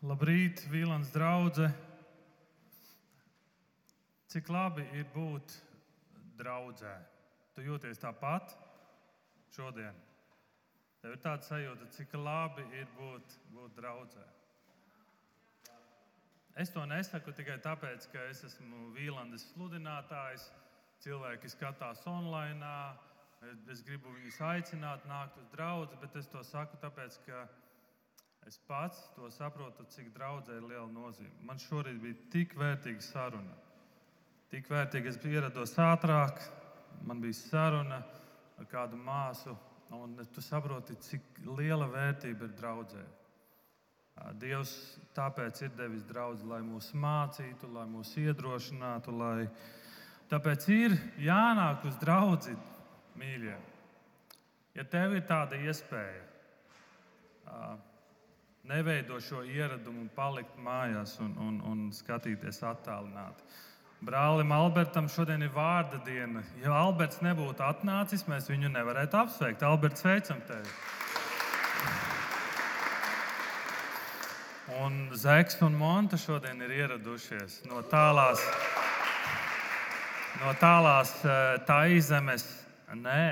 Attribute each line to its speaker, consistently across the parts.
Speaker 1: Labrīt, Vīlāns draudzē. Cik labi ir būt draudzē. Tu jūties tāpat šodien. Tev ir tāds sajūta, cik labi ir būt, būt draudzē. Es to nesaku tikai tāpēc, ka es esmu Vīlandes sludinātājs. Cilvēki skatās online, es gribu viņus aicināt, nākt uz draugu, bet es to saku tāpēc, ka Es pats to saprotu, cik draudzē ir liela nozīme. Man šorīt bija tik vērtīga saruna. Tik vērtīga, es ierados ātrāk, man bija saruna ar kādu māsu, un tu saproti, cik liela vērtība ir draudzē. Dievs tāpēc ir devis draugu, lai mūs mācītu, lai mūs iedrošinātu. Lai... Tāpēc ir jānāk uz draugu, mīļie. Ja tev ir tāda iespēja, neveido šo ieradumu palikt mājās un, un, un skatīties attālināti. Brālim Albertam šodien ir vārda diena. Ja Alberts nebūtu atnācis, mēs viņu nevarētu apsveikt. Alberts, sveicam tevi! Un Zeks un Monta šodien ir ieradušies no tālās, no tālās eh, taizemes. Nē,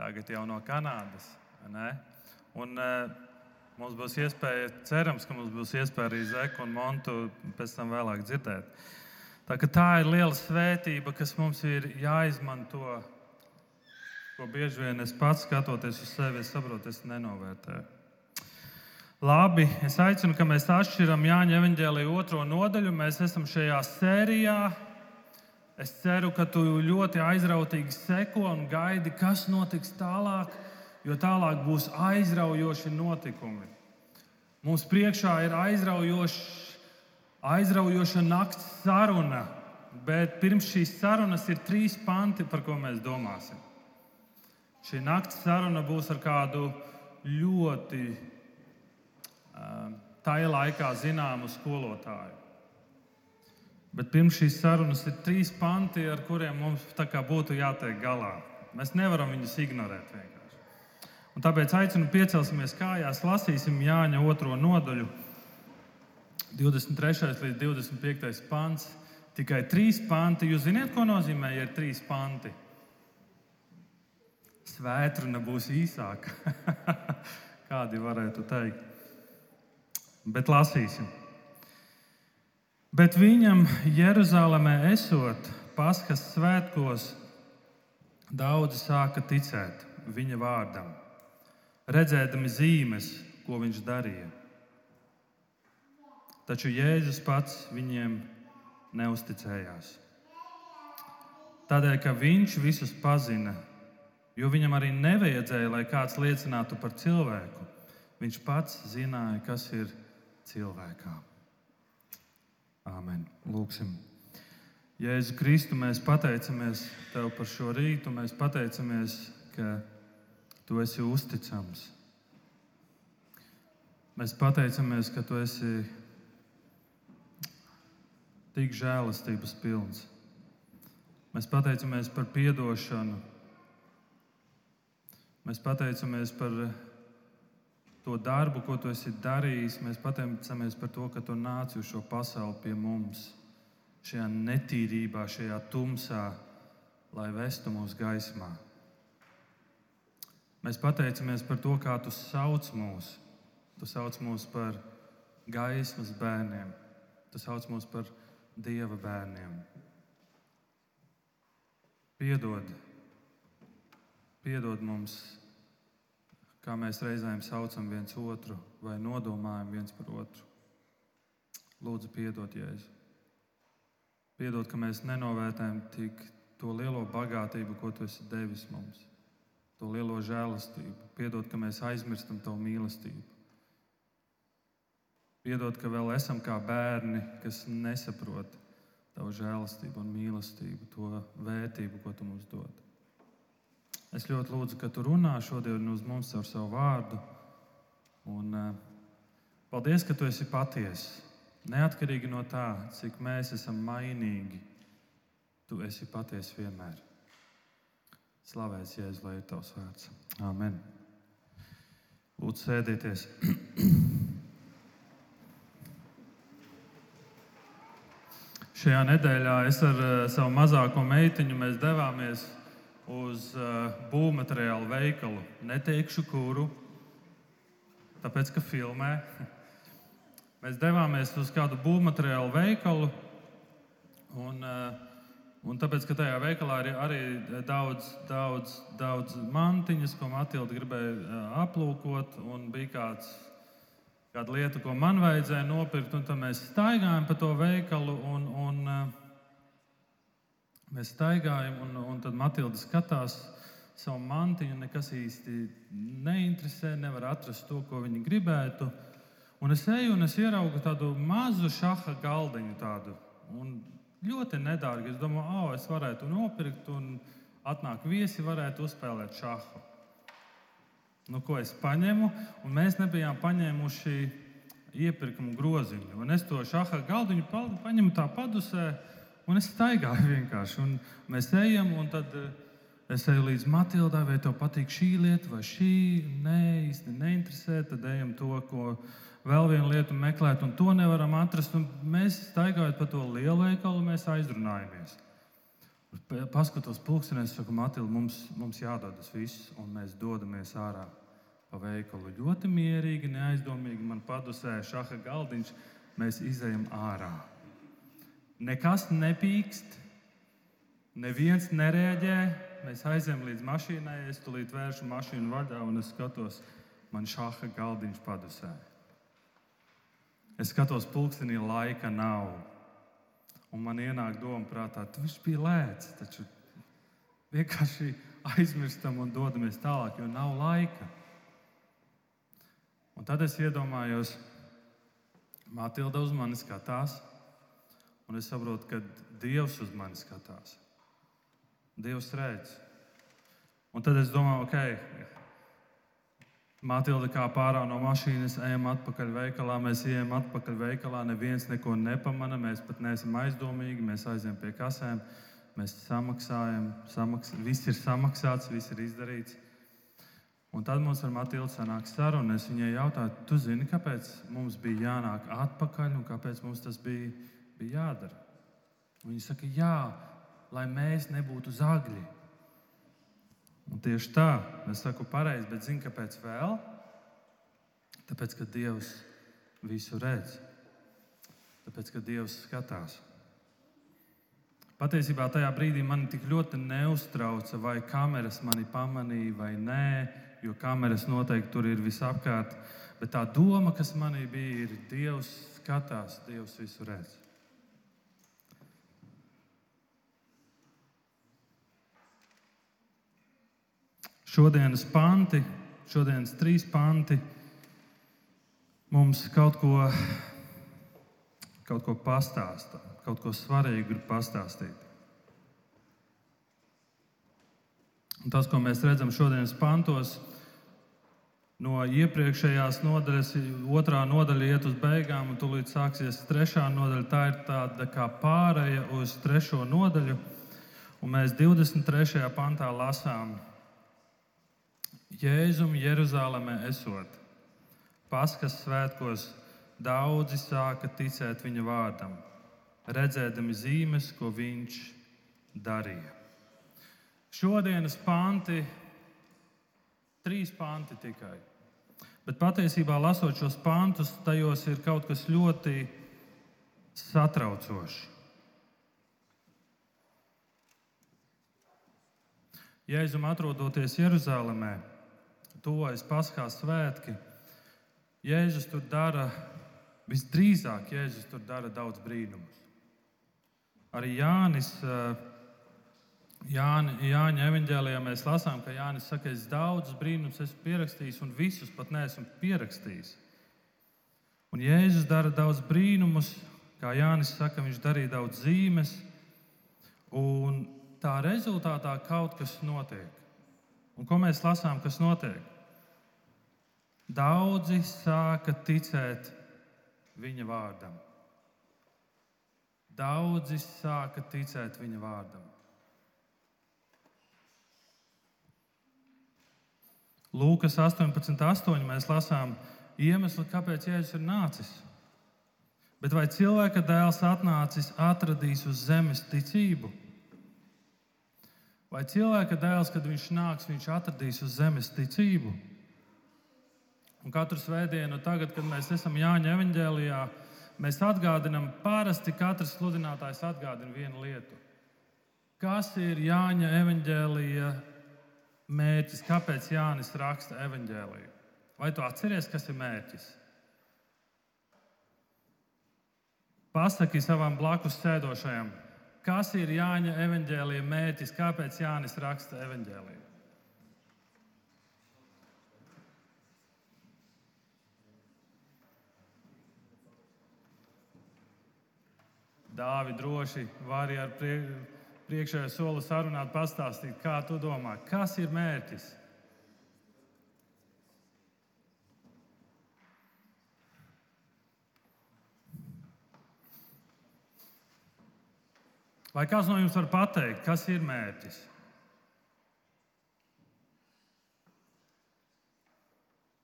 Speaker 1: tagad jau no Kanādas. Nē. Un, uh, Mums būs iespēja, cerams, ka mums būs iespēja arī Zeku un Montu pēc tam vēlāk dzirdēt. Tā, tā ir liela svētība, kas mums ir jāizmanto. Ko bieži vien es pats skatoties uz sevi, es saprotu, es nenovērtēju. Labi, es aicinu, ka mēs atšķiram Jāņa evanģēlīju otro nodaļu. Mēs esam šajā sērijā. Es ceru, ka tu ļoti aizrautīgi seko un gaidi, kas notiks tālāk jo tālāk būs aizraujoši notikumi. Mums priekšā ir aizraujoša nakts saruna, bet pirms šīs sarunas ir trīs panti, par ko mēs domāsim. Šī nakts saruna būs ar kādu ļoti tajā laikā zināmu skolotāju. Bet pirms šīs sarunas ir trīs panti, ar kuriem mums būtu jātiek galā. Mēs nevaram viņus ignorēt. Vienkārši. Un tāpēc aicinu piecelsimies kājās, lasīsim Jāņa otro nodaļu, 23. līdz 25. pāns. Tikai trīs panti. Jūs zināt, ko nozīmē, ja ir trīs panti? Svētruna būs īsāka. Kādi varētu teikt? Bet lasīsim. Bet viņam Jeruzalemē esot Paskas svētkos, daudzi sāka ticēt viņa vārdam redzēdami zīmes, ko viņš darīja. Taču Jēzus pats viņiem neusticējās. Tādēļ, ka viņš visus pazina, jo viņam arī nevajadzēja, lai kāds liecinātu par cilvēku. Viņš pats zināja, kas ir cilvēkā. Āmen. Lūksim. Jēzu Kristu, mēs pateicamies Tev par šo rītu. Mēs pateicamies, ka Tu esi uzticams. Mēs pateicamies, ka tu esi tik žēlastības pilns. Mēs pateicamies par atdošanu. Mēs pateicamies par to darbu, ko tu esi darījis. Mēs pateicamies par to, ka tu nāci uz šo pasauli pie mums, šajā netīrībā, šajā tumsā, lai vestu mūsu gaismā. Mēs pateicamies par to, kā tu sauc mūs. Tu sauc mūs par gaismas bērniem, tu sauc mūs par dieva bērniem. Piedod, piedod mums, kā mēs reizēm saucam viens otru vai nodomājam viens par otru. Lūdzu, piedod, Jēzu. Piedod, ka mēs nenovērtējam tik to lielo bagātību, ko tu esi devis mums to lielo žēlastību. Piedod, ka mēs aizmirstam tavu mīlestību. Piedod, ka vēl esam kā bērni, kas nesaprot tavu žēlastību un mīlestību, to vērtību, ko tu mums dod. Es ļoti lūdzu, ka tu runā šodien uz mums ar savu vārdu. Un, uh, paldies, ka tu esi patiesa. Neatkarīgi no tā, cik mēs esam mainīgi, tu esi patiesa vienmēr. Slavēts Jēzus, lai ir tavs vārds. Amen. Lūdzu, sēdieties. Šajā nedēļā es ar eh, savu mazāko meitiņu devāmies uz eh, būvmateriālu veikalu. Neteikšu, kuru, tāpēc, ka filmē. Mēs devāmies uz kādu būvmateriālu veikalu. Un, uh, Un tāpēc, ka tajā veikalā ir arī daudz, daudz, daudz mantiņas, ko Matilda gribēja aplūkot, un bija kāds, kāda lieta, ko man vajadzēja nopirkt. Tad mēs staigājam pa to veikalu, un, un mēs staigājam, un, un tad Matilda skatās savu mantiņu, nekas īsti neinteresē, nevar atrast to, ko viņa gribētu. Un es eju un es ieraugu tādu mazu šaha galdiņu. Tādu, un ļoti nedārgi. Es domāju, oh, es varētu nopirkt, un atnāk viesi, varētu uzspēlēt šāhu. Nu, ko es paņēmu, un mēs nebijām paņēmuši iepirkumu groziņu. Un es to šāda galdiņu paņemu tā padusē, un es staigāju vienkārši. Un mēs ejam, un tad eh, es eju līdz Matildai, vai tev patīk šī lieta, vai šī. Nē, īsti neinteresē. Tad ejam to, ko vēl vienu lietu meklēt, un to nevaram atrast. Mēs staigājot pa to lielu veikalu, mēs aizrunājamies. Paskatos pulkstenē, es saku, Matilda, mums, mums jādodas viss, un mēs dodamies ārā pa veikalu. Ļoti mierīgi, neaizdomīgi man padusē šaha galdiņš, mēs izējam ārā. Nekas nepīkst, neviens nereaģē. Mēs aizējām līdz mašīnai, es tulīt vēršu mašīnu vaļā un es skatos, man šāda galdiņš padusē. Es skatos, pulkstenī laika nav. Un man ienāk doma prātā, ka viņš bija lēts. Taču vienkārši aizmirstam un dodamies tālāk, jo nav laika. Un tad es iedomājos, Matilda uz mani skatās, un es saprotu, ka Dievs uz mani skatās. Dievs redz. Un tad es domāju, ok, Matilda kā pārā no mašīnas, ejam atpakaļ veikalā. Mēs ejam atpakaļ veikalā, neviens neko nepamana. Mēs pat neesam aizdomīgi. Mēs aizējām pie kasēm, mēs samaksājam, samaks, viss ir samaksāts, viss ir izdarīts. Un tad mums ar Matildu sanāk saruna. Es viņai jautāju, tu zini, kāpēc mums bija jānāk atpakaļ un kāpēc mums tas bija, bija jādara. Viņa saka, jā, lai mēs nebūtu zagļi. Un tieši tā, es saku pareizi, bet zinu, kāpēc vēl? Tāpēc, ka Dievs visu redz. Tāpēc, ka Dievs skatās. Patiesībā tajā brīdī man tik ļoti neuztrauca, vai kameras mani pamanīja vai nē, jo kameras noteikti tur ir visapkārt. Bet tā doma, kas manī bija, ir Dievs skatās, Dievs visu redz. Šodienas panti, šodienas trīs panti mums kaut ko, kaut ko pastāsta, kaut ko svarīgu grib pastāstīt. Un tas, ko mēs redzam šodienas pantos, no iepriekšējās nodaļas, otrā nodaļa iet uz beigām, un tūlīt sāksies trešā nodaļa. Tā ir tāda kā pāreja uz trešo nodaļu. Un mēs 23. pantā lasām, Jēzum Jeruzalemē esot, Paskas svētkos daudzi sāka ticēt viņa vārdam, redzēdami zīmes, ko viņš darīja. Šodienas panti, trīs panti tikai. Bet patiesībā, lasot šos pantus, tajos ir kaut kas ļoti satraucošs. Jēzum atrodoties Jeruzalemē, tuvojas Paskās svētki, Jēzus tur dara, visdrīzāk Jēzus tur dara daudz brīnumus. Arī Jānis, eh, Jāni, Jāņa evanģēlijā mēs lasām, ka Jānis saka, es daudzus brīnumus esmu pierakstījis un visus pat neesmu pierakstījis. Un Jēzus dara daudz brīnumus, kā Jānis saka, viņš darīja daudz zīmes, un tā rezultātā kaut kas notiek. Un ko mēs lasām, kas notiek? Daudzi sāka ticēt viņa vārdam. Daudzi sāka ticēt viņa vārdam. Lūkas 18, 8 mēs lasām iemeslu, kāpēc Jēzus ir nācis. Bet vai cilvēka dēls atnācis, atradīs uz zemes ticību? Vai cilvēka dēls, kad viņš nāks, viņš atradīs uz zemes ticību? Un katru svētdienu, tagad, kad mēs esam Jāņa evanģēlijā, mēs atgādinām, parasti katrs sludinātājs atgādina vienu lietu. Kas ir Jāņa evanģēlija mērķis? Kāpēc Jānis raksta evanģēliju? Vai tu atceries, kas ir mērķis? Pasaki savam blakus sēdošajam, kas ir Jāņa evanģēlīja mērķis, kāpēc Jānis raksta evanģēlīju. Dāvi droši vari ar priekšējo soli sarunāt, pastāstīt, kā tu domā, kas ir mērķis. Vai kāds no jums var pateikt, kas ir mērķis?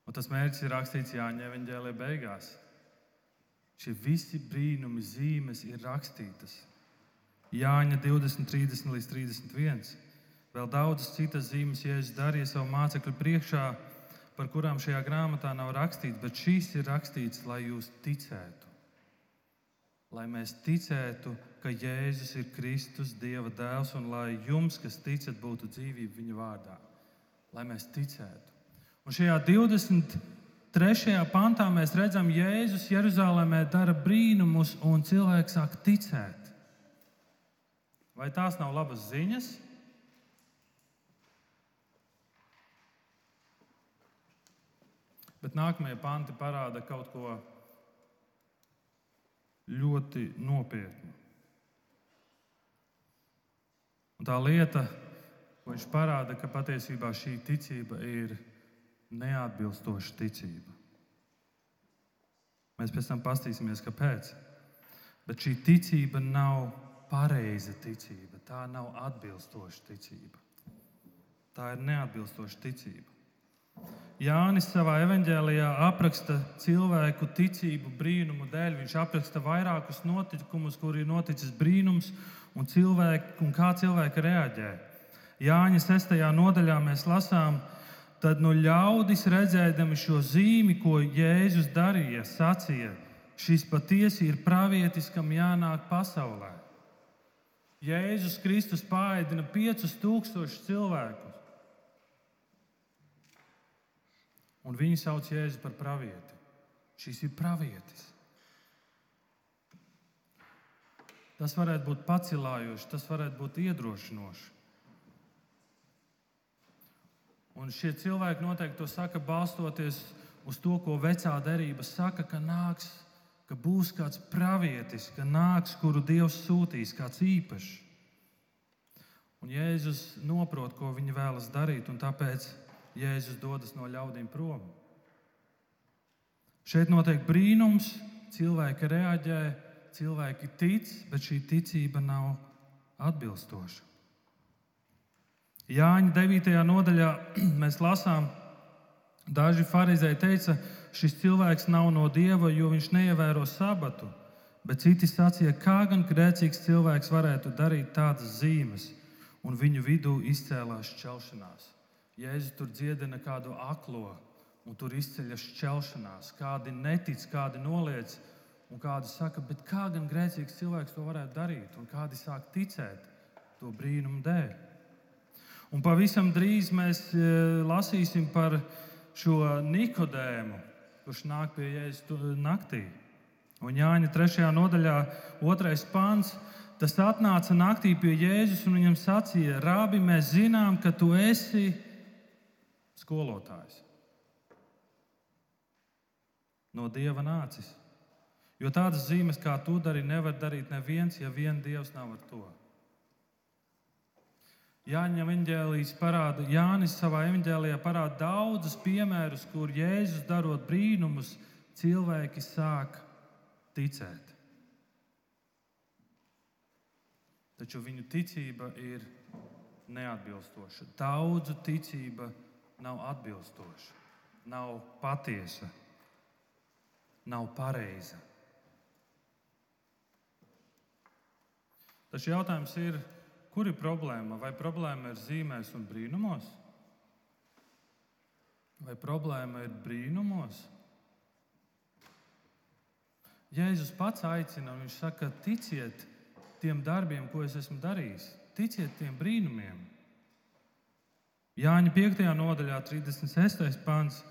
Speaker 1: Un tas mērķis ir rakstīts Jāņa Evanģēlē beigās. Šie visi brīnumi, zīmes ir rakstītas. Jāņa 20, 30 līdz 31. Vēl daudzas citas zīmes, ja es darīju savu mācekļu priekšā, par kurām šajā grāmatā nav rakstīts, bet šīs ir rakstīts, lai jūs ticētu lai mēs ticētu, ka Jēzus ir Kristus, Dieva dēls, un lai jums, kas ticat, būtu dzīvība viņa vārdā. Lai mēs ticētu. Un šajā 23. pantā mēs redzam, ka Jēzus Jeruzalemē dara brīnumus, un cilvēks sāk ticēt. Vai tās nav labas ziņas? Bet nākamie panti parāda kaut ko ļoti nopietnu. Un tā lieta, ko viņš parāda, ka patiesībā šī ticība ir neatbilstoša ticība. Mēs pēc tam paskatīsimies, kāpēc. Bet šī ticība nav pareiza ticība, tā nav atbilstoša ticība. Tā ir neatbilstoša ticība. Jānis savā evanģēlijā apraksta cilvēku ticību brīnumu dēļ. Viņš apraksta vairākus notikumus, kur ir noticis brīnums un, cilvēki, un kā cilvēki reaģē. Jāņa 6. nodaļā mēs lasām, tad no ļaudis redzēdami šo zīmi, ko Jēzus darīja, sacīja, šis patiesi ir pravietis, kam jānāk pasaulē. Jēzus Kristus pāēdina 5000 cilvēku. un viņi sauc Jēzu par pravieti. Šis ir pravietis. Tas varētu būt pacilājoši, tas varētu būt iedrošinoši. Un šie cilvēki noteikti to saka, balstoties uz to, ko vecā derība saka, ka nāks, ka būs kāds pravietis, ka nāks, kuru Dievs sūtīs, kāds īpašs. Un Jēzus saprot, ko viņi vēlas darīt, un tāpēc Jēzus dodas no ļaudīm prom. Šeit notiek brīnums, cilvēki reaģē, cilvēki tic, bet šī ticība nav atbilstoša. Jāņa 9. nodaļā mēs lasām, daži farizēji teica, šis cilvēks nav no dieva, jo viņš neievēro sabatu. Bet citi sacīja, kā gan grēcīgs cilvēks varētu darīt tādas zīmes, un viņu vidū izcēlās šķelšanās. Jēzus tur dziedina kādu aklo, un tur izceļas šķelšanās. Kādi netic, kādi noliec, un kādi saka, bet kā gan grēcīgs cilvēks to varētu darīt, un kādi sāk ticēt to brīnumu dēļ. Un pavisam drīz mēs e, lasīsim par šo Nikodēmu, kurš nāk pie Jēzus naktī. Un Jāņa 3. nodaļā, 2. pāns, tas atnāca naktī pie Jēzus un viņam sacīja: Rābi, mēs zinām, ka tu esi skolotājs. No dieva nācis. Jo tādas zīmes, kā tu dari, nevar darīt neviens, ja vien dievs nav ar to. Jāņa evanģēlijas parāda, Jānis savā evanģēlijā parāda daudzus piemērus, kur Jēzus darot brīnumus, cilvēki sāk ticēt. Taču viņu ticība ir neatbilstoša. Daudzu ticība nav atbilstoša, nav patiesa, nav pareiza. Taču jautājums ir, kur ir problēma? Vai problēma ir zīmēs un brīnumos? Vai problēma ir brīnumos? Jēzus pats aicina, un viņš saka, ticiet tiem darbiem, ko es esmu darījis. Ticiet tiem brīnumiem. Jāņa 5. nodaļā, 36. pāns,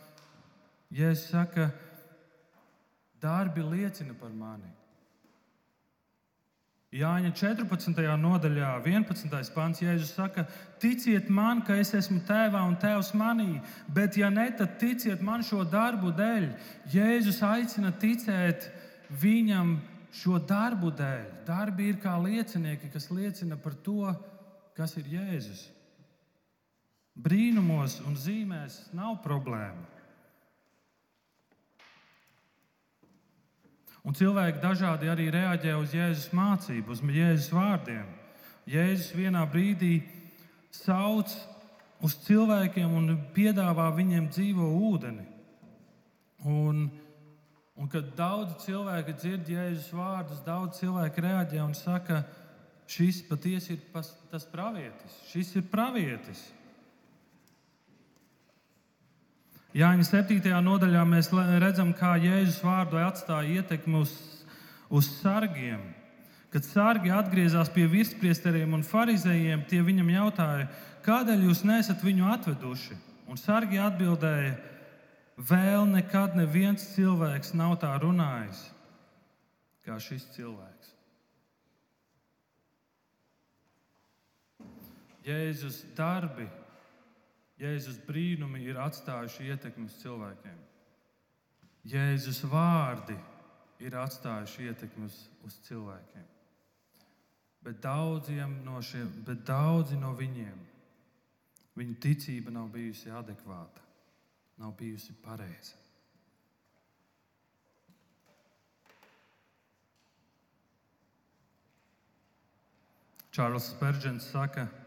Speaker 1: Jēzus saka, darbi liecina par mani. Jāņa 14. nodaļā, 11. pāns, Jēzus saka, ticiet man, ka es esmu tēvā un tēvs manī, bet ja ne, tad ticiet man šo darbu dēļ. Jēzus aicina ticēt viņam šo darbu dēļ. Darbi ir kā liecinieki, kas liecina par to, kas ir Jēzus. Brīnumos un zīmēs nav problēma. Un cilvēki dažādi arī reaģē uz Jēzus mācību, uz Jēzus vārdiem. Jēzus vienā brīdī sauc uz cilvēkiem un piedāvā viņiem dzīvo ūdeni. Un, un kad daudz cilvēki dzird Jēzus vārdus, daudz cilvēki reaģē un saka, šis patiesi ir pas, tas pravietis, šis ir pravietis. Jāņa 7. nodaļā mēs redzam, kā Jēzus vārdu atstāja ietekmi uz, uz sargiem. Kad sargi atgriezās pie virspriesteriem un farizējiem, tie viņam jautāja, kādēļ jūs nesat viņu atveduši? Un sargi atbildēja, vēl nekad neviens cilvēks nav tā runājis kā šis cilvēks. Jēzus darbi Jēzus brīnumi ir atstājuši ietekmi uz cilvēkiem. Jēzus vārdi ir atstājuši ietekmi uz, uz cilvēkiem. Bet, no šiem, bet daudzi no viņiem, viņu ticība nav bijusi adekvāta, nav bijusi pareiza. Čārlis Spērģents saka, ka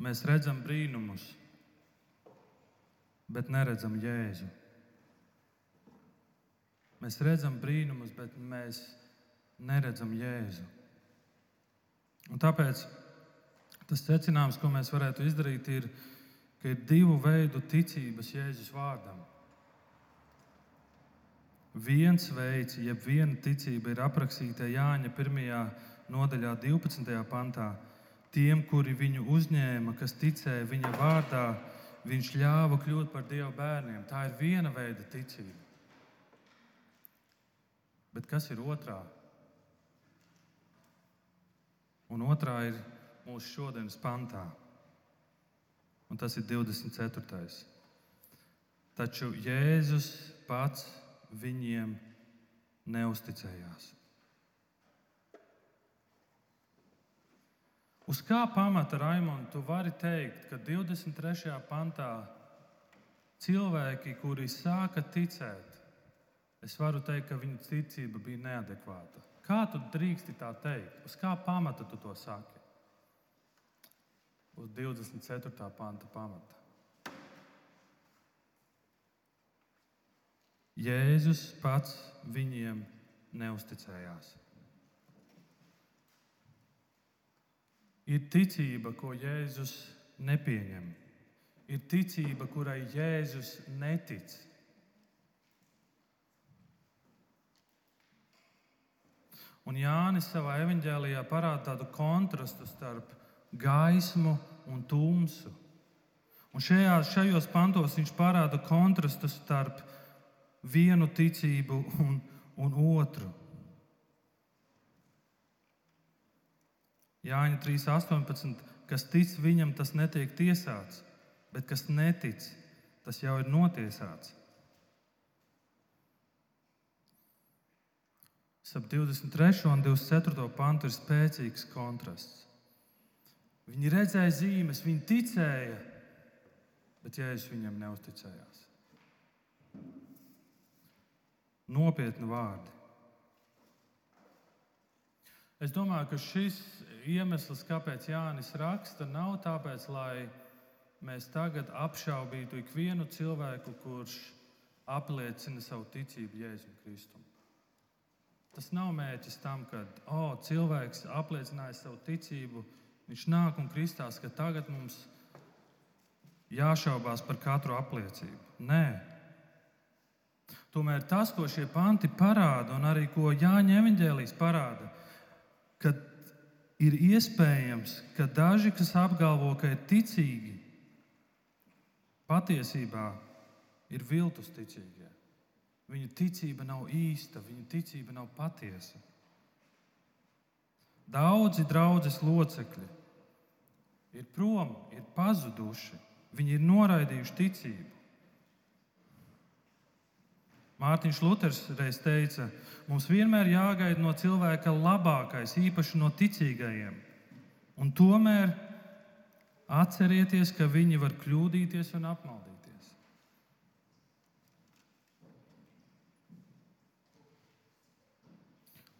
Speaker 1: Mēs redzam brīnumus, bet neredzam Jēzu. Mēs redzam brīnumus, bet mēs neredzam Jēzu. Un tāpēc tas secinājums, ko mēs varētu izdarīt, ir, ka ir divu veidu ticības Jēzus vārdam. Viens veids, jeb viena ticība ir aprakstīta Jāņa 1. nodaļā, 12. pantā Tiem, kuri viņu uzņēma, kas ticēja viņa vārdā, viņš ļāva kļūt par Dieva bērniem. Tā ir viena veida ticība. Bet kas ir otrā? Un otrā ir mūsu šodienas pantā, un tas ir 24. Taču Jēzus pats viņiem neusticējās. Uz kā pamata, Raimond, tu vari teikt, ka 23. pantā cilvēki, kuri sāka ticēt, es varu teikt, ka viņu ticība bija neadekvāta. Kā tu drīksti tā teikt? Uz kā pamata tu to saki? Uz 24. panta pamata. Jēzus pats viņiem neusticējās. Ir ticība, ko Jēzus nepieņem. Ir ticība, kurai Jēzus netic. Un Jānis savā evanģēlijā parāda tādu kontrastu starp gaismu un tumsu. Un šajā, šajos pantos viņš parāda kontrastu starp vienu ticību un, un otru. Jāņa 3.18. Kas tic viņam, tas netiek tiesāts, bet kas netic, tas jau ir notiesāts. Ap 23. un 24. pantu ir spēcīgs kontrasts. Viņi redzēja zīmes, viņi ticēja, bet Jēzus viņam neusticējās. Nopietni vārdi. Es domāju, ka šis iemesls, kāpēc Jānis raksta, nav tāpēc, lai mēs tagad apšaubītu ikvienu cilvēku, kurš apliecina savu ticību Jēzum Kristum. Tas nav mērķis tam, ka oh, cilvēks apliecināja savu ticību, viņš nāk un kristās, ka tagad mums jāšaubās par katru apliecību. Nē. Tomēr tas, ko šie panti parāda, un arī ko Jāņa Evanģēlijas parāda, ka ir iespējams, ka daži, kas apgalvo, ka ir ticīgi, patiesībā ir viltus ticīgie. Viņa ticība nav īsta, viņa ticība nav patiesa. Daudzi draudzes locekļi ir prom, ir pazuduši, viņi ir noraidījuši ticību. Mārtiņš Luters reiz teica, mums vienmēr jāgaida no cilvēka labākais, īpaši no ticīgajiem. Un tomēr atcerieties, ka viņi var kļūdīties un apmaldīties.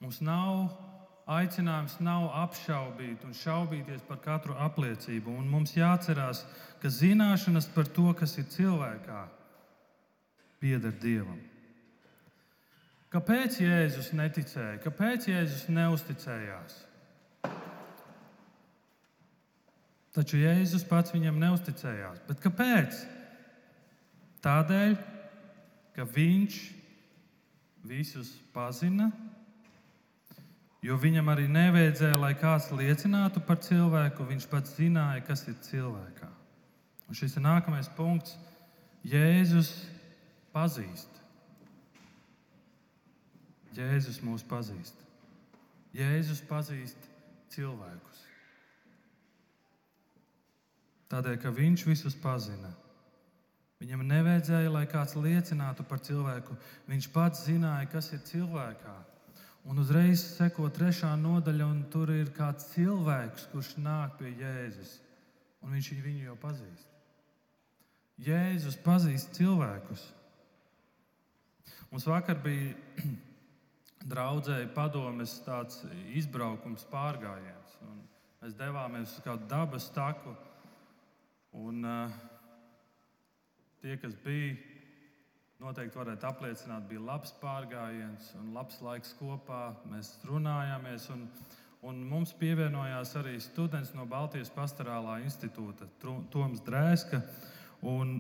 Speaker 1: Mums nav aicinājums, nav apšaubīt un šaubīties par katru apliecību. Un mums jāatcerās, ka zināšanas par to, kas ir cilvēkā, pieder Dievam. Kāpēc Jēzus neticēja? Kāpēc Jēzus neusticējās? Taču Jēzus pats viņam neusticējās. Bet kāpēc? Tādēļ, ka viņš visus pazina, jo viņam arī nevajadzēja, lai kāds liecinātu par cilvēku. Viņš pats zināja, kas ir cilvēkā. Un šis ir nākamais punkts. Jēzus pazīst. Jēzus mūs pazīst. Jēzus pazīst cilvēkus. Tādēļ, ka viņš visus pazina. Viņam nevajadzēja, lai kāds liecinātu par cilvēku. Viņš pats zināja, kas ir cilvēkā. Un uzreiz seko trešā nodaļa, un tur ir kāds cilvēks, kurš nāk pie Jēzus. Un viņš viņu jau pazīst. Jēzus pazīst cilvēkus. Mums vakar bija draudzēji padomes tāds izbraukums, pārgājiens. Un mēs devāmies uz kādu dabas taku. Un, uh, tie, kas bija, noteikti varētu apliecināt, bija labs pārgājiens un labs laiks kopā. Mēs runājāmies. Un, un mums pievienojās arī students no Baltijas Pastorālā institūta, Toms Drēska. Un,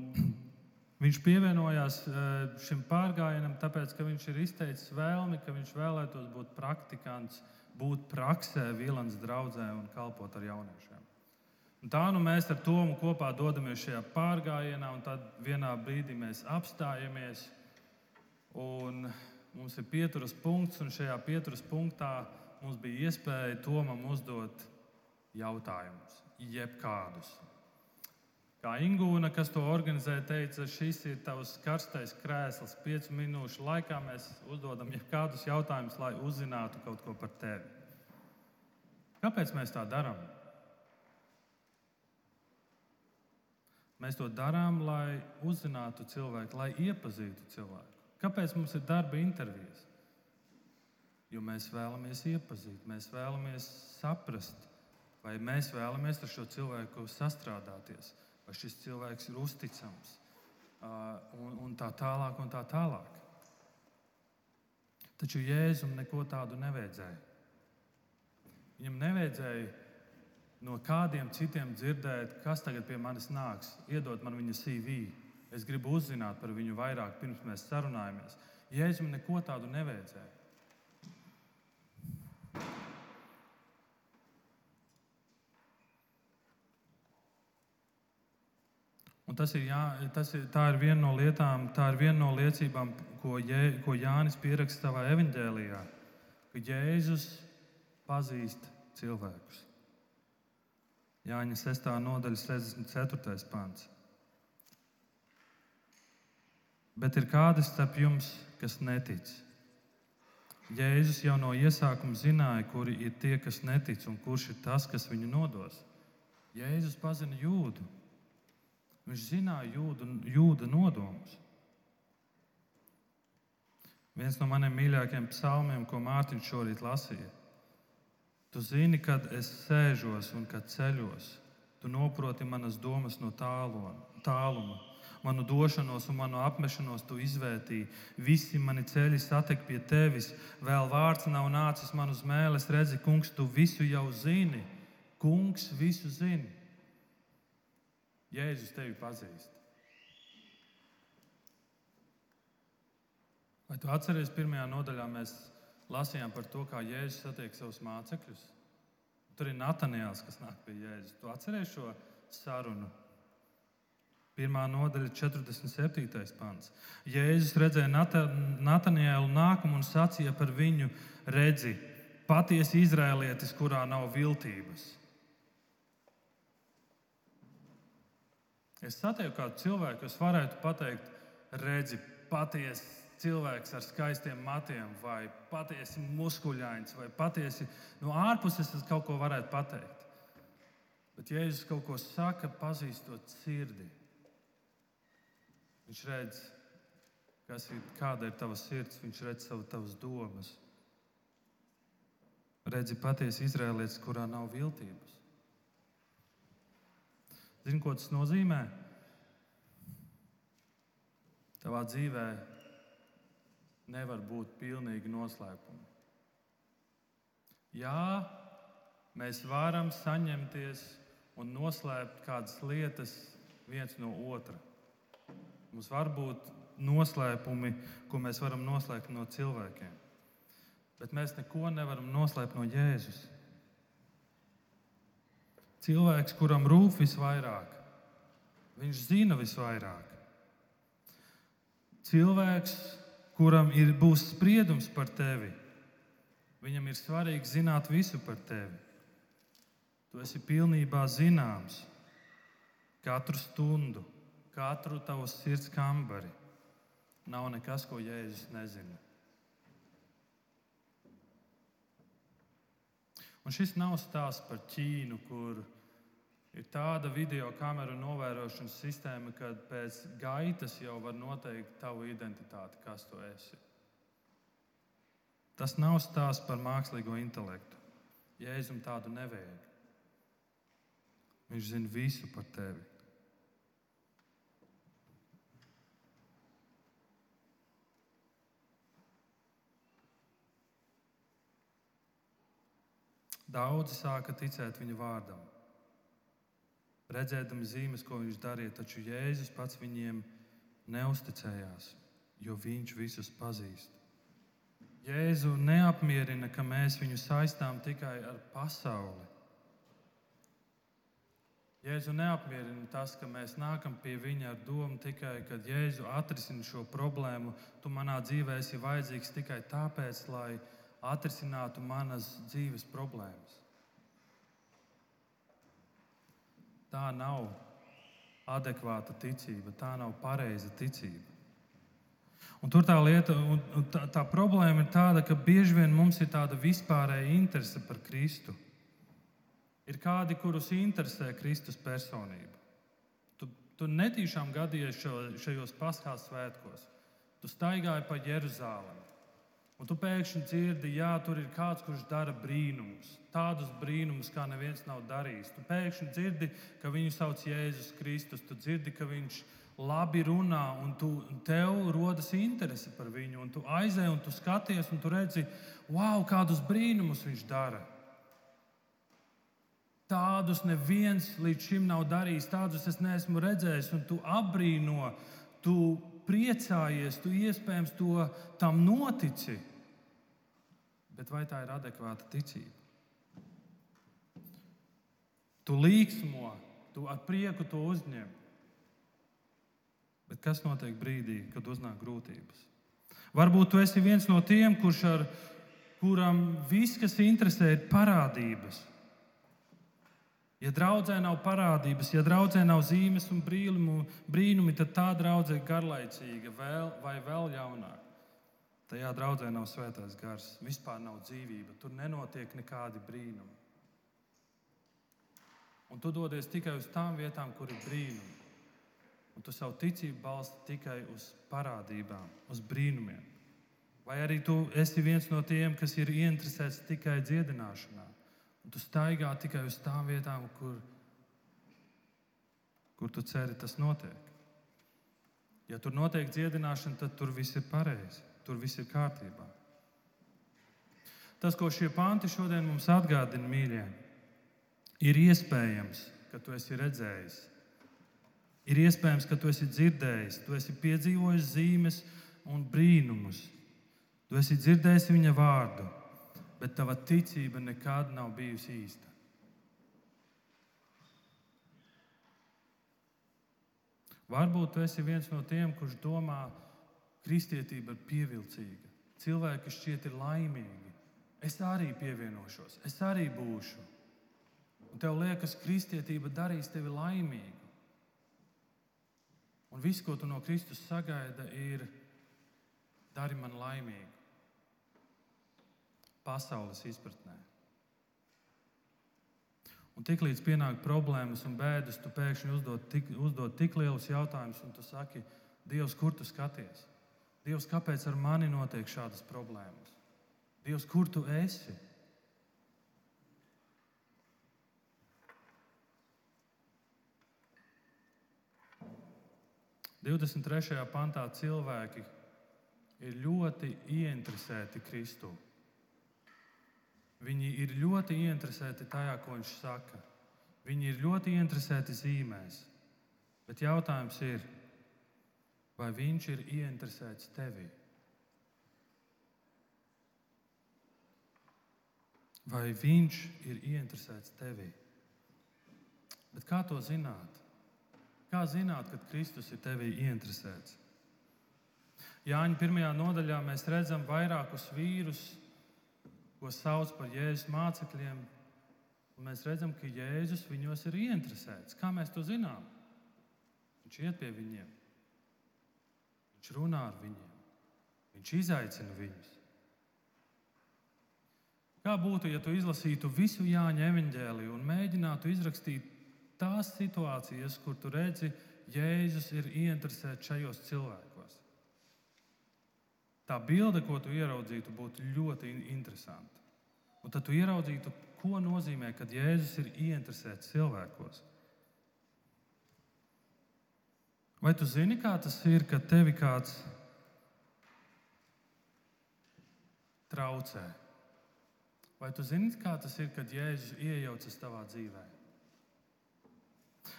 Speaker 1: Viņš pievienojās eh, šim pārgājienam, tāpēc, ka viņš ir izteicis vēlmi, ka viņš vēlētos būt praktikants, būt praksē, Vīlāns draudzē un kalpot ar jauniešiem. Un tā nu mēs ar Tomu kopā dodamies šajā pārgājienā, un tad vienā brīdī mēs apstājamies. Mums ir pieturas punkts, un šajā pieturas punktā mums bija iespēja Tomam uzdot jautājumus, jebkādus. Kā Ingūna, kas to organizē, teica, šis ir tavs karstais krēsls. Piecu minūšu laikā mēs uzdodam kādus jautājumus, lai uzzinātu kaut ko par tevi. Kāpēc mēs tā darām? Mēs to darām, lai uzzinātu cilvēku, lai iepazītu cilvēku. Kāpēc mums ir darba intervijas? Jo mēs vēlamies iepazīt, mēs vēlamies saprast, vai mēs vēlamies ar šo cilvēku sastrādāties vai šis cilvēks ir uzticams, un, un tā tālāk. Un tā tālāk. Taču Jēzum neko tādu nevajadzēja. Viņam nevajadzēja no kādiem citiem dzirdēt, kas tagad pie manis nāks, iedot man viņa CV. Es gribu uzzināt par viņu vairāk, pirms mēs sarunājamies. Jēzum neko tādu nevajadzēja. Un tas ir, jā, tas ir, tā ir viena no lietām, tā ir viena no liecībām, ko, Jē, ko Jānis pieraksta savā evanģēlijā, ka Jēzus pazīst cilvēkus. Jāņa 6. nodaļa, 64. pāns. Bet ir kādi starp jums, kas netic. Jēzus jau no iesākuma zināja, kuri ir tie, kas netic, un kurš ir tas, kas viņu nodos. Jēzus pazina jūdu. Viņš zināja jūda, jūda nodomus. Viens no maniem mīļākajiem psalmiem, ko Mārtiņš šorīt lasīja. Tu zini, kad es sēžos un kad ceļos. Tu noproti manas domas no tālo, tāluma. Manu došanos un manu apmešanos tu izvērtīji. Visi mani ceļi satek pie tevis. Vēl vārds nav nācis man uz mēles. Redzi, kungs, tu visu jau zini. Kungs visu zini. Jēzus tevi pazīst. Vai tu atceries, pirmajā nodaļā mēs lasījām par to, kā Jēzus satiek savus mācekļus? Tur ir Natanijāls, kas nāk pie Jēzus. Tu atceries šo sarunu? Pirmā nodaļa, 47. pāns. Jēzus redzēja Natanijālu nākumu un sacīja par viņu: Redzi, patiesi izrēlietis, kurā nav viltības. Es satieku kādu cilvēku, kas varētu pateikt, redzi, patiesi cilvēks ar skaistiem matiem, vai patiesi muskuļains, vai patiesi no ārpuses es kaut ko varētu pateikt. Bet, Jēzus kaut ko saka, pazīstot sirdi, viņš redz, kas ir, kāda ir tava sirds, viņš redz savu, tavas domas. Redzi patiesi izrēlietis, kurā nav viltības. Zini, ko tas nozīmē? Tavā dzīvē nevar būt pilnīgi noslēpumi. Jā, mēs varam saņemties un noslēpt kādas lietas viens no otra. Mums var būt noslēpumi, ko mēs varam noslēpt no cilvēkiem. Bet mēs neko nevaram noslēpt no Jēzus. Cilvēks, kuram rūp visvairāk, viņš zina visvairāk. Cilvēks, kuram ir, būs spriedums par tevi, viņam ir svarīgi zināt visu par tevi. Tu esi pilnībā zināms katru stundu, katru tavu sirds kambari. Nav nekas, ko Jēzus nezina. Un šis nav stāsts par Ķīnu, kur ir tāda video kameru novērošanas sistēma, ka pēc gaitas jau var noteikt tavu identitāti, kas tu esi. Tas nav stāsts par mākslīgo intelektu. Jēzum tādu nevajag. Viņš zina visu par tevi. Daudzi sāka ticēt viņa vārdam, redzēdami zīmes, ko viņš darīja, taču Jēzus pats viņiem neusticējās, jo viņš visus pazīst. Jēzu neapmierina, ka mēs viņu saistām tikai ar pasauli. Jēzu neapmierina tas, ka mēs nākam pie viņa ar domu tikai, ka Jēzu atrisina šo problēmu. Tu manā dzīvē esi vajadzīgs tikai tāpēc, lai atrisinātu manas dzīves problēmas. Tā nav adekvāta ticība, tā nav pareiza ticība. Un tur tā lieta, tā, tā problēma ir tāda, ka bieži vien mums ir tāda vispārēja interese par Kristu. Ir kādi, kurus interesē Kristus personība. Tu, tu netīšām gadījies šajos paskās svētkos. Tu staigāji pa Jeruzalemi. Un tu pēkšņi dzirdi, ka tur ir kāds, kurš dara brīnumus. Tādus brīnumus, kā neviens nav darījis. Tu pēkšņi dzirdi, ka viņu sauc Jēzus Kristus. Tu dzirdi, ka viņš labi runā, un tu, tev rodas interese par viņu. Un tu aizej, un tu skaties, un tu redzi, wow, kādus brīnumus viņš dara. Tādus neviens līdz šim nav darījis, tādus es neesmu redzējis, un tu apbrīno, tu priecājies, tu iespējams to tam notici bet vai tā ir adekvāta ticība? Tu līksmo, tu ar prieku to uzņem. Bet kas notiek brīdī, kad uznāk grūtības? Varbūt tu esi viens no tiem, kurš ar, kuram viss, kas interesē, ir parādības. Ja draudzē nav parādības, ja draudzē nav zīmes un brīnumi, tad tā draudzē ir garlaicīga vēl, vai vēl jaunāka. Tajā draudzē nav svētais gars, vispār nav dzīvība, tur nenotiek nekādi brīnumi. Un tu dodies tikai uz tām vietām, kur ir brīnumi. Un tu savu ticību balsti tikai uz parādībām, uz brīnumiem. Vai arī tu esi viens no tiem, kas ir ieinteresēts tikai dziedināšanā, un tu staigā tikai uz tām vietām, kur, kur tu ceri, tas notiek. Ja tur notiek dziedināšana, tad tur viss ir pareizi, tur viss ir kārtībā. Tas, ko šie panti šodien mums atgādina, mīļie, ir iespējams, ka tu esi redzējis. Ir iespējams, ka tu esi dzirdējis, tu esi piedzīvojis zīmes un brīnumus. Tu esi dzirdējis viņa vārdu, bet tava ticība nekad nav bijusi īsta. Varbūt tu esi viens no tiem, kurš domā, ka kristietība ir pievilcīga. Cilvēki šķiet ir laimīgi. Es arī pievienošos, es arī būšu. Un tev liekas, ka kristietība darīs tevi laimīgu. Un viss, ko tu no Kristus sagaida, ir dari man laimīgu. Pasaules izpratnē. Un tiklīdz pienāk problēmas un bēdas, tu pēkšņi uzdod tik, uzdod tik lielus jautājumus, un tu saki, Dievs, kur tu skaties? Dievs, kāpēc ar mani notiek šādas problēmas? Dievs, kur tu esi? Divdesmit trešajā pantā cilvēki ir ļoti ieinteresēti Kristū. Viņi ir ļoti ieinteresēti tajā, ko viņš saka. Viņi ir ļoti ieinteresēti zīmēs. Bet jautājums ir, vai viņš ir ieinteresēts tevī? Vai viņš ir ieinteresēts tevī? Bet kā to zināt? Kā zināt, kad Kristus ir tevī ieinteresēts? Jāņa pirmajā nodaļā mēs redzam vairākus vīrus, ko sauc par Jēzus mācekļiem. Mēs redzam, ka Jēzus viņos ir ieinteresēts. Kā mēs to zinām? Viņš iet pie viņiem, viņš runā ar viņiem, viņš izaicina viņus. Kā būtu, ja tu izlasītu visu Jāņa evanģēliju un mēģinātu izrakstīt tās situācijas, kur tu redzi, Jēzus ir ieinteresēts šajos cilvēkos? Tā bilde, ko tu ieraudzītu, būtu ļoti interesanta. Un tad tu ieraudzītu, ko nozīmē, kad Jēzus ir ieinteresēts cilvēkos. Vai tu zini, kā tas ir, kad tevi kāds traucē? Vai tu zini, kā tas ir, kad Jēzus iejaucas tavā dzīvē?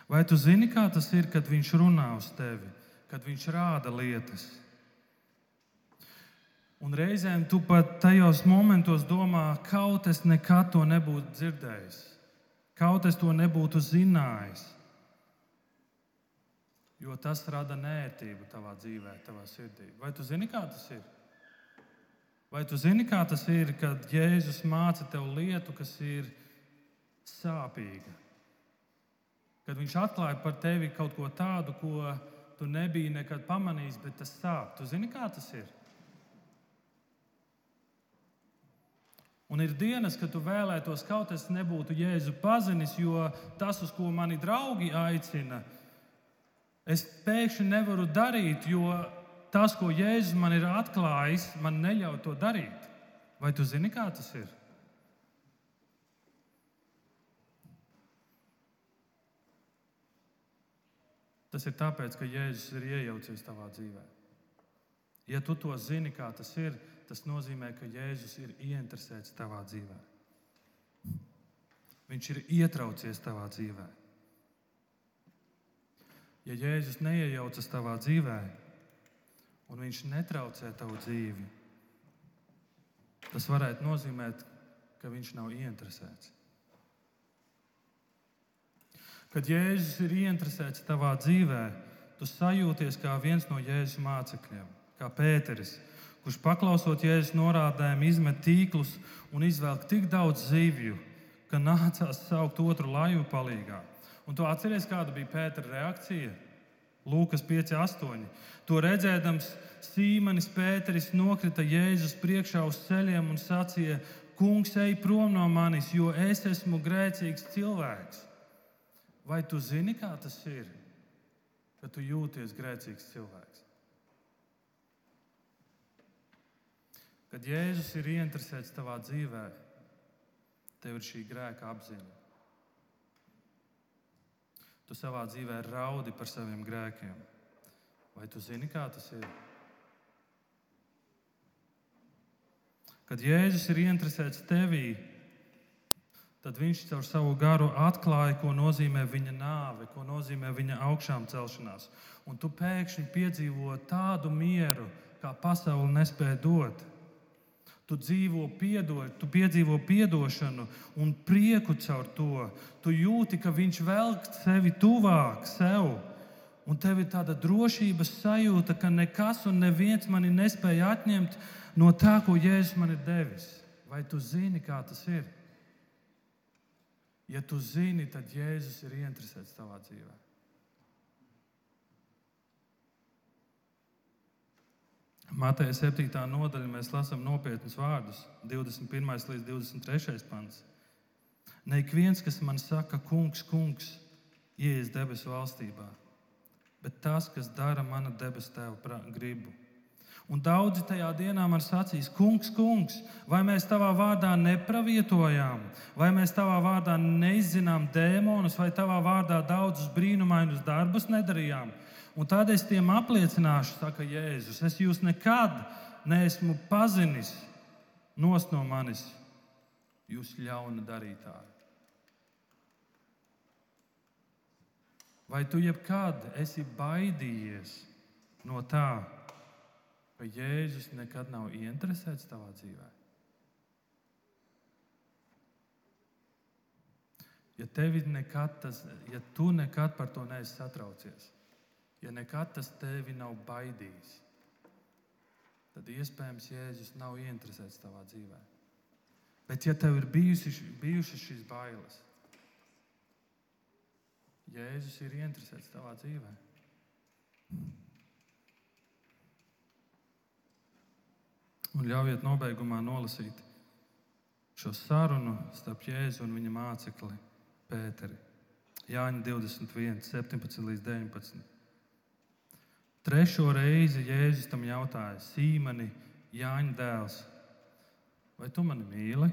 Speaker 1: Vai tu zini, kā tas ir, kad Viņš runā uz tevi, kad Viņš rāda lietas? Un reizēm tu pat tajos momentos domā, kaut es nekad to nebūtu dzirdējis, kaut es to nebūtu zinājis. Jo tas rada nērtību tavā dzīvē, tavā sirdī. Vai tu zini, kā tas ir? Vai tu zini, kā tas ir, kad Jēzus māca tev lietu, kas ir sāpīga? Kad viņš atklāja par tevi kaut ko tādu, ko tu nebiji nekad pamanījis, bet tas sāp. Tu zini, kā tas ir? Un ir dienas, kad tu vēlētos, kaut es nebūtu Jēzu pazinis, jo tas, uz ko mani draugi aicina, es pēkšņi nevaru darīt, jo tas, ko Jēzus man ir atklājis, man neļauj to darīt. Vai tu zini, kā tas ir? Tas ir tāpēc, ka Jēzus ir iejaucies tavā dzīvē. Ja tu to zini, kā tas ir, tas nozīmē, ka Jēzus ir ieinteresēts tavā dzīvē. Viņš ir ietraucies tavā dzīvē. Ja Jēzus neiejaucas tavā dzīvē, un viņš netraucē tavu dzīvi, tas varētu nozīmēt, ka viņš nav ieinteresēts. Kad Jēzus ir ieinteresēts tavā dzīvē, tu sajūties kā viens no Jēzus mācekļiem, kā Pēteris kurš paklausot Jēzus norādēm, izmet tīklus un izvelk tik daudz zivju, ka nācās saukt otru laivu palīgā. Un tu atceries, kāda bija Pētera reakcija? Lūkas 5,8. To redzēdams, Sīmanis Pēteris nokrita Jēzus priekšā uz ceļiem un sacīja: Kungs, ej prom no manis, jo es esmu grēcīgs cilvēks. Vai tu zini, kā tas ir, kad tu jūties grēcīgs cilvēks? Kad Jēzus ir ieinteresēts tavā dzīvē, tev ir šī grēka apziņa. Tu savā dzīvē raudi par saviem grēkiem. Vai tu zini, kā tas ir? Kad Jēzus ir ieinteresēts tevī, tad viņš caur savu garu atklāja, ko nozīmē viņa nāve, ko nozīmē viņa augšām celšanās. Un tu pēkšņi piedzīvo tādu mieru, kā pasaule nespēja dot. Tu dzīvo piedod, tu piedzīvo atdošanu un prieku caur to. Tu jūti, ka viņš velk sevi tuvāk sev. Un tev ir tāda drošības sajūta, ka nekas un neviens mani nespēja atņemt no tā, ko Jēzus man ir devis. Vai tu zini, kā tas ir? Ja tu zini, tad Jēzus ir ieinteresēts tavā dzīvē. Mateja 7. nodaļā mēs lasām nopietnus vārdus, 21. līdz 23. pants. Ne ik viens, kas man saka, kungs, kungs, ienāks debesu valstībā, bet tas, kas dara mana debesu tēva gribu. Un daudzi tajā dienā man sacīs, kungs, kungs, vai mēs tavā vārdā nepravietojām, vai mēs tavā vārdā neizzinām dēmonus, vai tavā vārdā daudzus brīnumainus darbus nedarījām. Un tad es tiem apliecināšu, saka Jēzus, es jūs nekad neesmu pazinis nos no manis, jūs ļauna darītāji. Vai tu jebkad esi baidījies no tā, ka Jēzus nekad nav ieinteresēts tavā dzīvē? Ja, nekad tas, ja tu nekad par to neesi satraucies, ja nekad tas tevi nav baidījis, tad iespējams Jēzus nav ieinteresēts tavā dzīvē. Bet, ja tev ir bijusi, bijušas šīs bailes, Jēzus ir ieinteresēts tavā dzīvē. Un ļaujiet nobeigumā nolasīt šo sarunu starp Jēzu un viņa mācekli Pēteri. Jāņa 21, 17 līdz 19. Trešo reizi Jēzus tam jautāja: Sīmani, Jāņa dēls, vai tu mani mīli?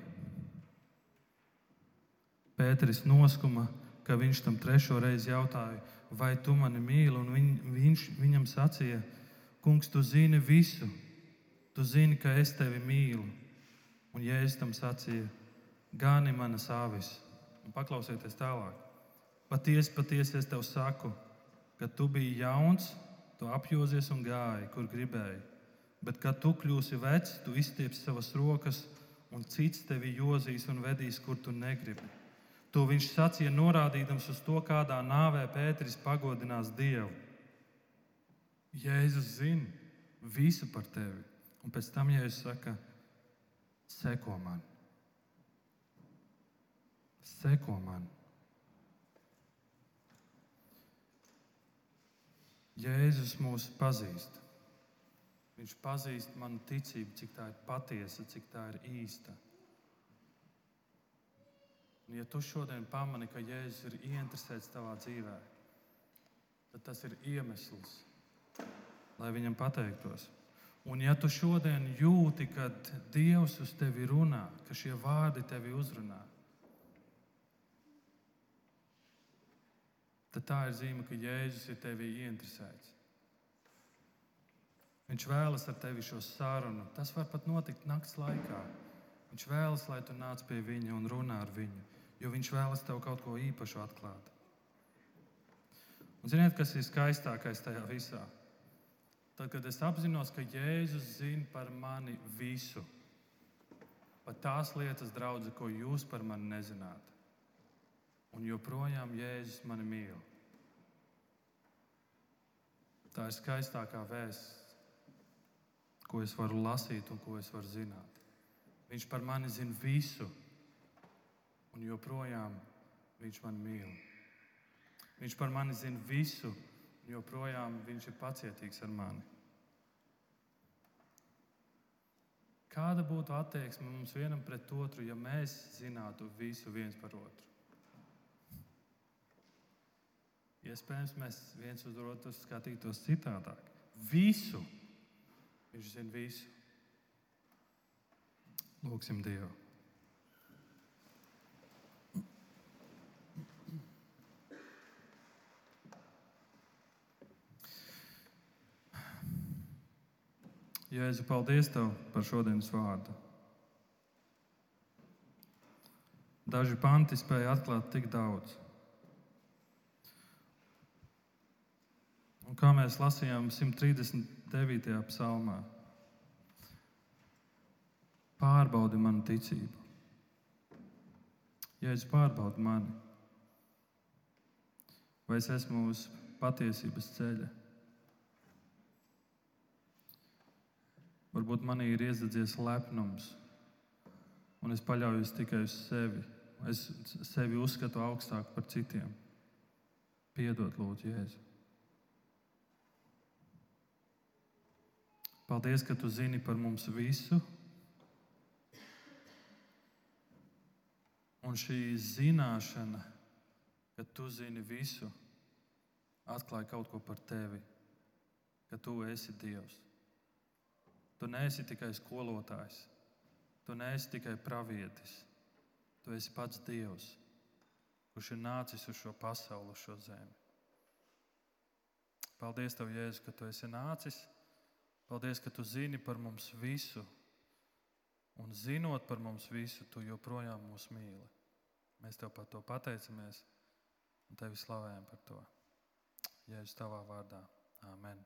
Speaker 1: Pēteris noskuma, ka viņš tam trešo reizi jautāja, vai tu mani mīli, un viņ, viņš viņam sacīja: Kungs, tu zini visu, tu zini, ka es tevi mīlu. Un Jēzus tam sacīja: Gani manas avis, un paklausieties tālāk. Patiesi, patiesi es tev saku, ka tu biji jauns Tu apjozies un gāji, kur gribēji. Bet, kad tu kļūsi vecs, tu izstiepsi savas rokas, un cits tevi jozīs un vedīs, kur tu negribi. To viņš sacīja, norādījams uz to, kādā nāvē Pēteris pagodinās Dievu. Jēzus zina visu par tevi, un pēc tam Jēzus saka, seko man. Seko man. Jēzus mūs pazīst. Viņš pazīst manu ticību, cik tā ir patiesa, cik tā ir īsta. Un, ja tu šodien pamani, ka Jēzus ir ieinteresēts tavā dzīvē, tad tas ir iemesls, lai viņam pateiktos. Un, ja tu šodien jūti, ka Dievs uz tevi runā, ka šie vārdi tevi uzrunā, tad tā ir zīme, ka Jēzus ir tevī ieinteresēts. Viņš vēlas ar tevi šo sarunu. Tas var pat notikt naktas laikā. Viņš vēlas, lai tu nāc pie viņa un runā ar viņu, jo viņš vēlas tev kaut ko īpašu atklāt. Un ziniet, kas ir skaistākais tajā visā? Tad, kad es apzinos, ka Jēzus zina par mani visu, pat tās lietas, draugi, ko jūs par mani nezināt un joprojām Jēzus mani mīl. Tā ir skaistākā vēsts, ko es varu lasīt un ko es varu zināt. Viņš par mani zina visu, un joprojām viņš mani mīl. Viņš par mani zina visu, un joprojām viņš ir pacietīgs ar mani. Kāda būtu attieksme mums vienam pret otru, ja mēs zinātu visu viens par otru? Iespējams, mēs viens uz otru skatītos citādāk. Visu. Viņš zina visu. Lūksim Dievu. Jēzu, paldies Tev par šodienas vārdu. Daži panti spēja atklāt tik daudz. Un kā mēs lasījām 139. psalmā, pārbaudi manu ticību. Jēzus pārbaudi mani, vai es esmu uz patiesības ceļa. Varbūt manī ir iesadzies lepnums, un es paļaujos tikai uz sevi. Es sevi uzskatu augstāk par citiem. Piedod, Lūdzu, Jēzu. Paldies, ka tu zini par mums visu. Un šī zināšana, ka tu zini visu, atklāja kaut ko par tevi, ka tu esi Dievs. Tu neesi tikai skolotājs, tu neesi tikai pravietis, tu esi pats Dievs, kurš ir nācis uz šo pasauli, uz šo zemi. Paldies, Tev, Jēzus, ka Tu esi nācis. Paldies, ka Tu zini par mums visu. Un zinot par mums visu, Tu joprojām mūs mīli. Mēs Tev par to pateicamies un Tevi slavējam par to. Jēzus tavā vārdā. Amen.